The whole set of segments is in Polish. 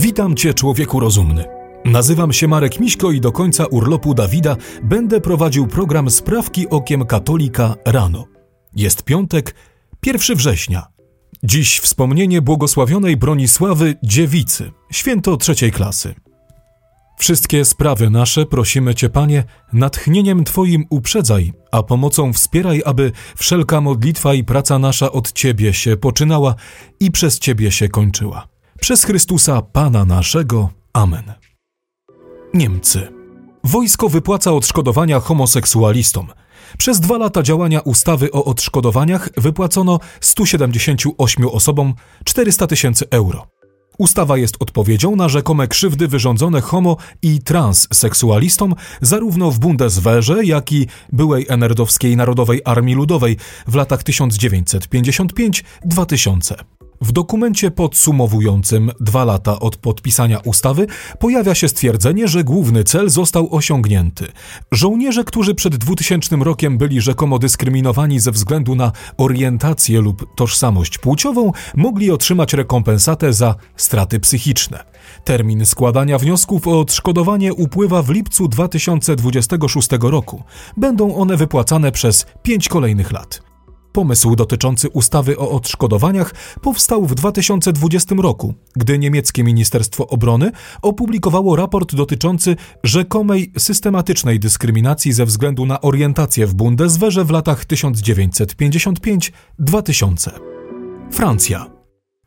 Witam Cię, człowieku rozumny. Nazywam się Marek Miśko i do końca urlopu Dawida będę prowadził program Sprawki Okiem Katolika rano. Jest piątek, 1 września. Dziś wspomnienie błogosławionej Bronisławy Dziewicy, święto trzeciej klasy. Wszystkie sprawy nasze prosimy Cię, Panie, natchnieniem Twoim uprzedzaj, a pomocą wspieraj, aby wszelka modlitwa i praca nasza od Ciebie się poczynała i przez Ciebie się kończyła. Przez Chrystusa Pana naszego. Amen. Niemcy. Wojsko wypłaca odszkodowania homoseksualistom. Przez dwa lata działania ustawy o odszkodowaniach wypłacono 178 osobom 400 tysięcy euro. Ustawa jest odpowiedzią na rzekome krzywdy wyrządzone homo i transseksualistom zarówno w Bundeswehrze, jak i byłej Enerdowskiej Narodowej Armii Ludowej w latach 1955-2000. W dokumencie podsumowującym dwa lata od podpisania ustawy pojawia się stwierdzenie, że główny cel został osiągnięty. Żołnierze, którzy przed 2000 rokiem byli rzekomo dyskryminowani ze względu na orientację lub tożsamość płciową, mogli otrzymać rekompensatę za straty psychiczne. Termin składania wniosków o odszkodowanie upływa w lipcu 2026 roku. Będą one wypłacane przez pięć kolejnych lat. Pomysł dotyczący ustawy o odszkodowaniach powstał w 2020 roku, gdy niemieckie Ministerstwo Obrony opublikowało raport dotyczący rzekomej systematycznej dyskryminacji ze względu na orientację w Bundeswehrze w latach 1955-2000. Francja.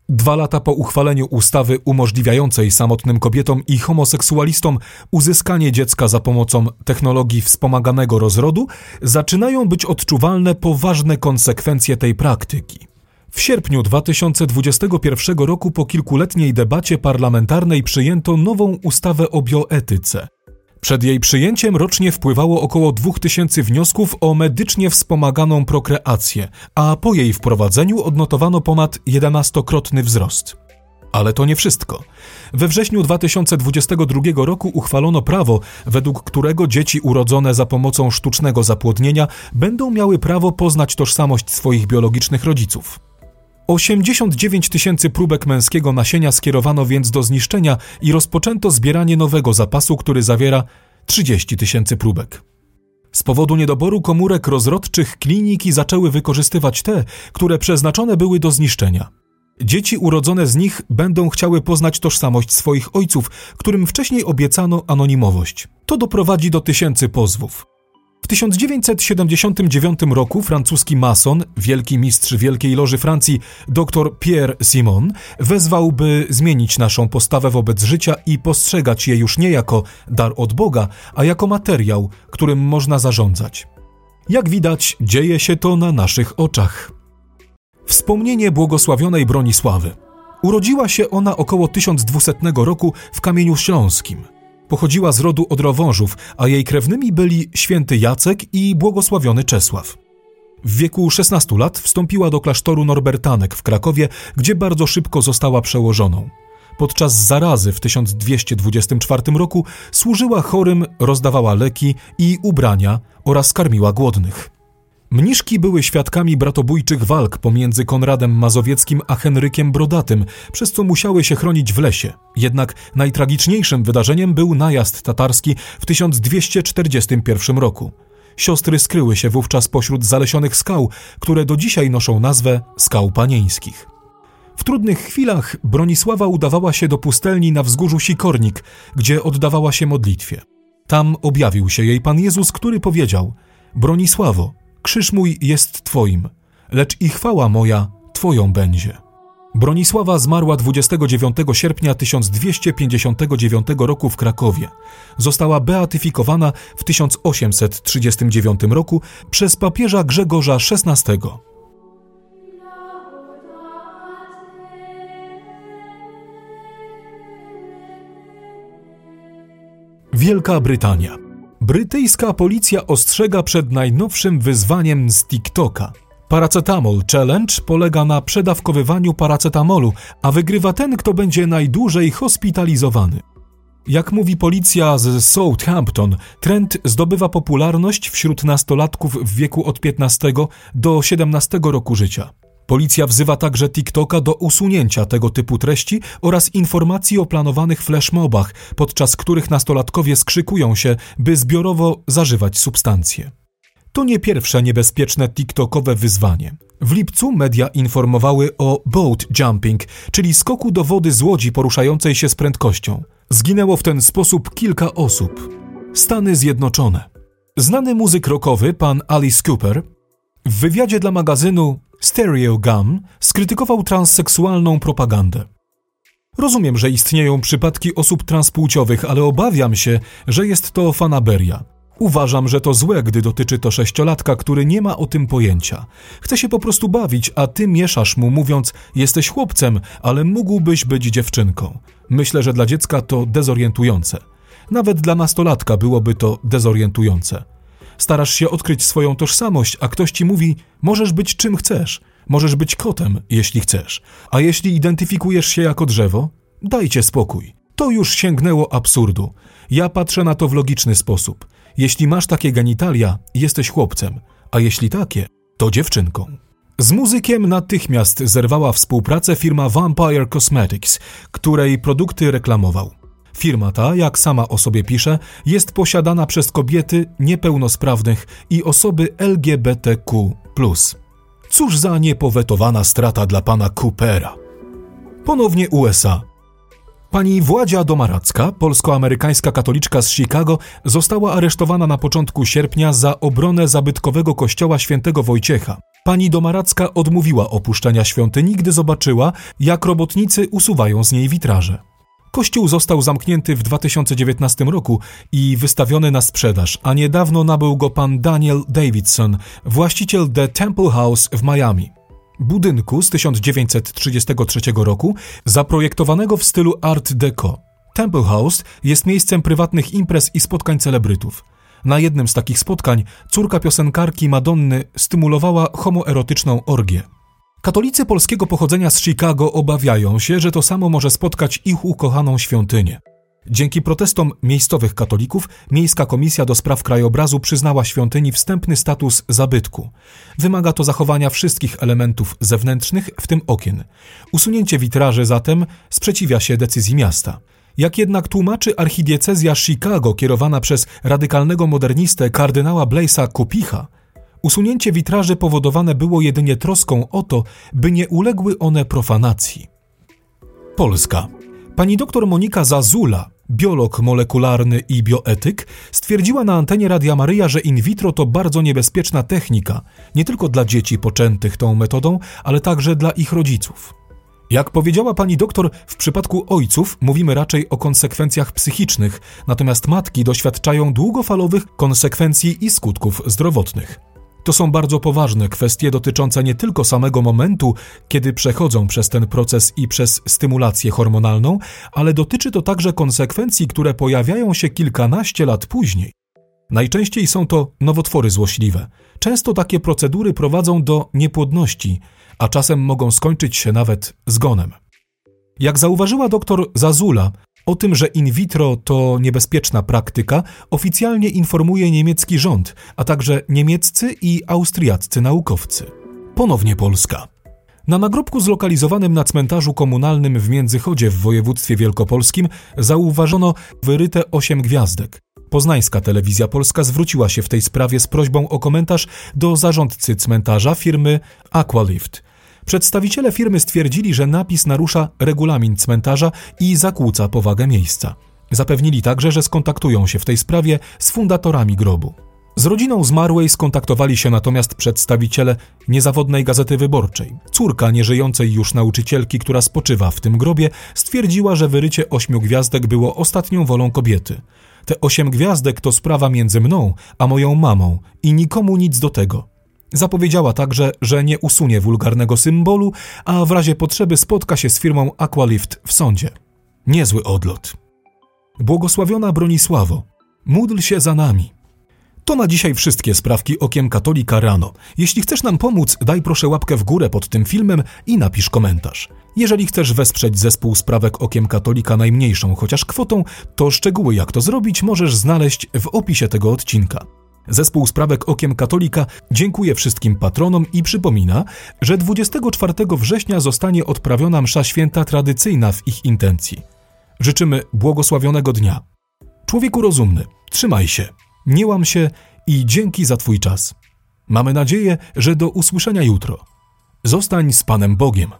Dwa lata po uchwaleniu ustawy umożliwiającej samotnym kobietom i homoseksualistom uzyskanie dziecka za pomocą technologii wspomaganego rozrodu, zaczynają być odczuwalne poważne konsekwencje tej praktyki. W sierpniu 2021 roku po kilkuletniej debacie parlamentarnej przyjęto nową ustawę o bioetyce. Przed jej przyjęciem rocznie wpływało około 2000 wniosków o medycznie wspomaganą prokreację, a po jej wprowadzeniu odnotowano ponad 11-krotny wzrost. Ale to nie wszystko. We wrześniu 2022 roku uchwalono prawo, według którego dzieci urodzone za pomocą sztucznego zapłodnienia będą miały prawo poznać tożsamość swoich biologicznych rodziców. 89 tysięcy próbek męskiego nasienia skierowano więc do zniszczenia i rozpoczęto zbieranie nowego zapasu, który zawiera 30 tysięcy próbek. Z powodu niedoboru komórek rozrodczych kliniki zaczęły wykorzystywać te, które przeznaczone były do zniszczenia. Dzieci urodzone z nich będą chciały poznać tożsamość swoich ojców, którym wcześniej obiecano anonimowość. To doprowadzi do tysięcy pozwów. W 1979 roku francuski mason, wielki mistrz Wielkiej Loży Francji, dr Pierre Simon, wezwał, by zmienić naszą postawę wobec życia i postrzegać je już nie jako dar od Boga, a jako materiał, którym można zarządzać. Jak widać, dzieje się to na naszych oczach. Wspomnienie błogosławionej Bronisławy. Urodziła się ona około 1200 roku w Kamieniu Śląskim – Pochodziła z rodu Odrowążów, a jej krewnymi byli święty Jacek i błogosławiony Czesław. W wieku 16 lat wstąpiła do klasztoru Norbertanek w Krakowie, gdzie bardzo szybko została przełożoną. Podczas zarazy w 1224 roku służyła chorym, rozdawała leki i ubrania oraz karmiła głodnych. Mniszki były świadkami bratobójczych walk pomiędzy Konradem Mazowieckim a Henrykiem Brodatym, przez co musiały się chronić w lesie. Jednak najtragiczniejszym wydarzeniem był najazd tatarski w 1241 roku. Siostry skryły się wówczas pośród zalesionych skał, które do dzisiaj noszą nazwę Skał Panieńskich. W trudnych chwilach Bronisława udawała się do pustelni na wzgórzu Sikornik, gdzie oddawała się modlitwie. Tam objawił się jej Pan Jezus, który powiedział: Bronisławo, Krzyż mój jest Twoim, lecz i chwała moja Twoją będzie. Bronisława zmarła 29 sierpnia 1259 roku w Krakowie. Została beatyfikowana w 1839 roku przez papieża Grzegorza XVI. Wielka Brytania Brytyjska policja ostrzega przed najnowszym wyzwaniem z TikToka. Paracetamol Challenge polega na przedawkowywaniu paracetamolu, a wygrywa ten, kto będzie najdłużej hospitalizowany. Jak mówi policja z Southampton, trend zdobywa popularność wśród nastolatków w wieku od 15 do 17 roku życia. Policja wzywa także TikToka do usunięcia tego typu treści oraz informacji o planowanych flashmobach, podczas których nastolatkowie skrzykują się, by zbiorowo zażywać substancje. To nie pierwsze niebezpieczne TikTokowe wyzwanie. W lipcu media informowały o boat jumping, czyli skoku do wody z łodzi poruszającej się z prędkością. Zginęło w ten sposób kilka osób. Stany Zjednoczone. Znany muzyk rockowy pan Alice Cooper w wywiadzie dla magazynu Stereo Gum skrytykował transseksualną propagandę. Rozumiem, że istnieją przypadki osób transpłciowych, ale obawiam się, że jest to fanaberia. Uważam, że to złe, gdy dotyczy to sześciolatka, który nie ma o tym pojęcia. Chce się po prostu bawić, a ty mieszasz mu, mówiąc: Jesteś chłopcem, ale mógłbyś być dziewczynką. Myślę, że dla dziecka to dezorientujące. Nawet dla nastolatka byłoby to dezorientujące. Starasz się odkryć swoją tożsamość, a ktoś ci mówi: Możesz być czym chcesz. Możesz być kotem, jeśli chcesz. A jeśli identyfikujesz się jako drzewo, dajcie spokój. To już sięgnęło absurdu. Ja patrzę na to w logiczny sposób. Jeśli masz takie genitalia, jesteś chłopcem, a jeśli takie, to dziewczynką. Z muzykiem natychmiast zerwała współpracę firma Vampire Cosmetics, której produkty reklamował. Firma ta, jak sama o sobie pisze, jest posiadana przez kobiety niepełnosprawnych i osoby LGBTQ. Cóż za niepowetowana strata dla pana Coopera. Ponownie USA. Pani Władzia Domaracka, polsko-amerykańska katoliczka z Chicago, została aresztowana na początku sierpnia za obronę zabytkowego kościoła świętego Wojciecha. Pani Domaracka odmówiła opuszczenia świątyni, gdy zobaczyła, jak robotnicy usuwają z niej witraże. Kościół został zamknięty w 2019 roku i wystawiony na sprzedaż, a niedawno nabył go pan Daniel Davidson, właściciel The Temple House w Miami. Budynku z 1933 roku, zaprojektowanego w stylu Art Deco. Temple House jest miejscem prywatnych imprez i spotkań celebrytów. Na jednym z takich spotkań córka piosenkarki Madonny stymulowała homoerotyczną orgię. Katolicy polskiego pochodzenia z Chicago obawiają się, że to samo może spotkać ich ukochaną świątynię. Dzięki protestom miejscowych katolików, Miejska Komisja do Spraw Krajobrazu przyznała świątyni wstępny status zabytku. Wymaga to zachowania wszystkich elementów zewnętrznych, w tym okien. Usunięcie witraży zatem sprzeciwia się decyzji miasta. Jak jednak tłumaczy archidiecezja Chicago kierowana przez radykalnego modernistę kardynała Blaisa Kopicha, Usunięcie witraży powodowane było jedynie troską o to, by nie uległy one profanacji. Polska. Pani doktor Monika Zazula, biolog molekularny i bioetyk, stwierdziła na antenie Radia Maryja, że in vitro to bardzo niebezpieczna technika, nie tylko dla dzieci poczętych tą metodą, ale także dla ich rodziców. Jak powiedziała pani doktor, w przypadku ojców mówimy raczej o konsekwencjach psychicznych, natomiast matki doświadczają długofalowych konsekwencji i skutków zdrowotnych. To są bardzo poważne kwestie dotyczące nie tylko samego momentu, kiedy przechodzą przez ten proces i przez stymulację hormonalną, ale dotyczy to także konsekwencji, które pojawiają się kilkanaście lat później. Najczęściej są to nowotwory złośliwe. Często takie procedury prowadzą do niepłodności, a czasem mogą skończyć się nawet zgonem. Jak zauważyła dr Zazula, o tym, że in vitro to niebezpieczna praktyka, oficjalnie informuje niemiecki rząd, a także niemieccy i austriaccy naukowcy. Ponownie Polska. Na nagrobku zlokalizowanym na cmentarzu komunalnym w Międzychodzie w województwie wielkopolskim zauważono wyryte osiem gwiazdek. Poznańska Telewizja Polska zwróciła się w tej sprawie z prośbą o komentarz do zarządcy cmentarza firmy Aqualift – Przedstawiciele firmy stwierdzili, że napis narusza regulamin cmentarza i zakłóca powagę miejsca. Zapewnili także, że skontaktują się w tej sprawie z fundatorami grobu. Z rodziną zmarłej skontaktowali się natomiast przedstawiciele niezawodnej gazety wyborczej. Córka nieżyjącej już nauczycielki, która spoczywa w tym grobie, stwierdziła, że wyrycie ośmiu gwiazdek było ostatnią wolą kobiety. Te osiem gwiazdek to sprawa między mną a moją mamą i nikomu nic do tego. Zapowiedziała także, że nie usunie wulgarnego symbolu, a w razie potrzeby spotka się z firmą Aqualift w sądzie. Niezły odlot. Błogosławiona Bronisławo, módl się za nami. To na dzisiaj wszystkie sprawki okiem katolika rano. Jeśli chcesz nam pomóc, daj proszę łapkę w górę pod tym filmem i napisz komentarz. Jeżeli chcesz wesprzeć zespół sprawek okiem katolika najmniejszą chociaż kwotą, to szczegóły jak to zrobić możesz znaleźć w opisie tego odcinka. Zespół Sprawek Okiem Katolika dziękuję wszystkim patronom i przypomina, że 24 września zostanie odprawiona msza święta tradycyjna w ich intencji. Życzymy błogosławionego dnia. Człowieku rozumny, trzymaj się, nie łam się i dzięki za Twój czas. Mamy nadzieję, że do usłyszenia jutro. Zostań z Panem Bogiem.